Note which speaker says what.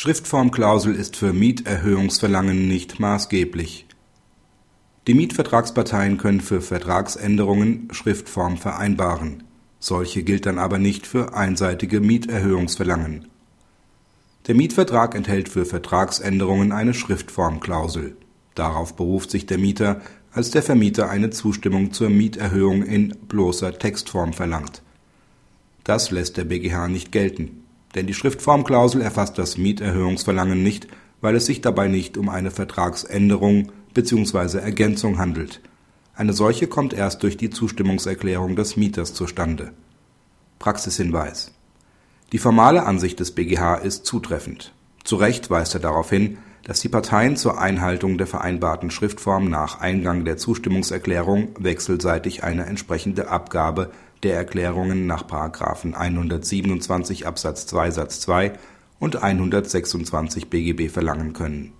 Speaker 1: Schriftformklausel ist für Mieterhöhungsverlangen nicht maßgeblich. Die Mietvertragsparteien können für Vertragsänderungen Schriftform vereinbaren. Solche gilt dann aber nicht für einseitige Mieterhöhungsverlangen. Der Mietvertrag enthält für Vertragsänderungen eine Schriftformklausel. Darauf beruft sich der Mieter, als der Vermieter eine Zustimmung zur Mieterhöhung in bloßer Textform verlangt. Das lässt der BGH nicht gelten denn die Schriftformklausel erfasst das Mieterhöhungsverlangen nicht, weil es sich dabei nicht um eine Vertragsänderung bzw. Ergänzung handelt. Eine solche kommt erst durch die Zustimmungserklärung des Mieters zustande. Praxishinweis Die formale Ansicht des BGH ist zutreffend. Zu Recht weist er darauf hin, dass die Parteien zur Einhaltung der vereinbarten Schriftform nach Eingang der Zustimmungserklärung wechselseitig eine entsprechende Abgabe der Erklärungen nach § 127 Absatz 2 Satz 2 und 126 BGB verlangen können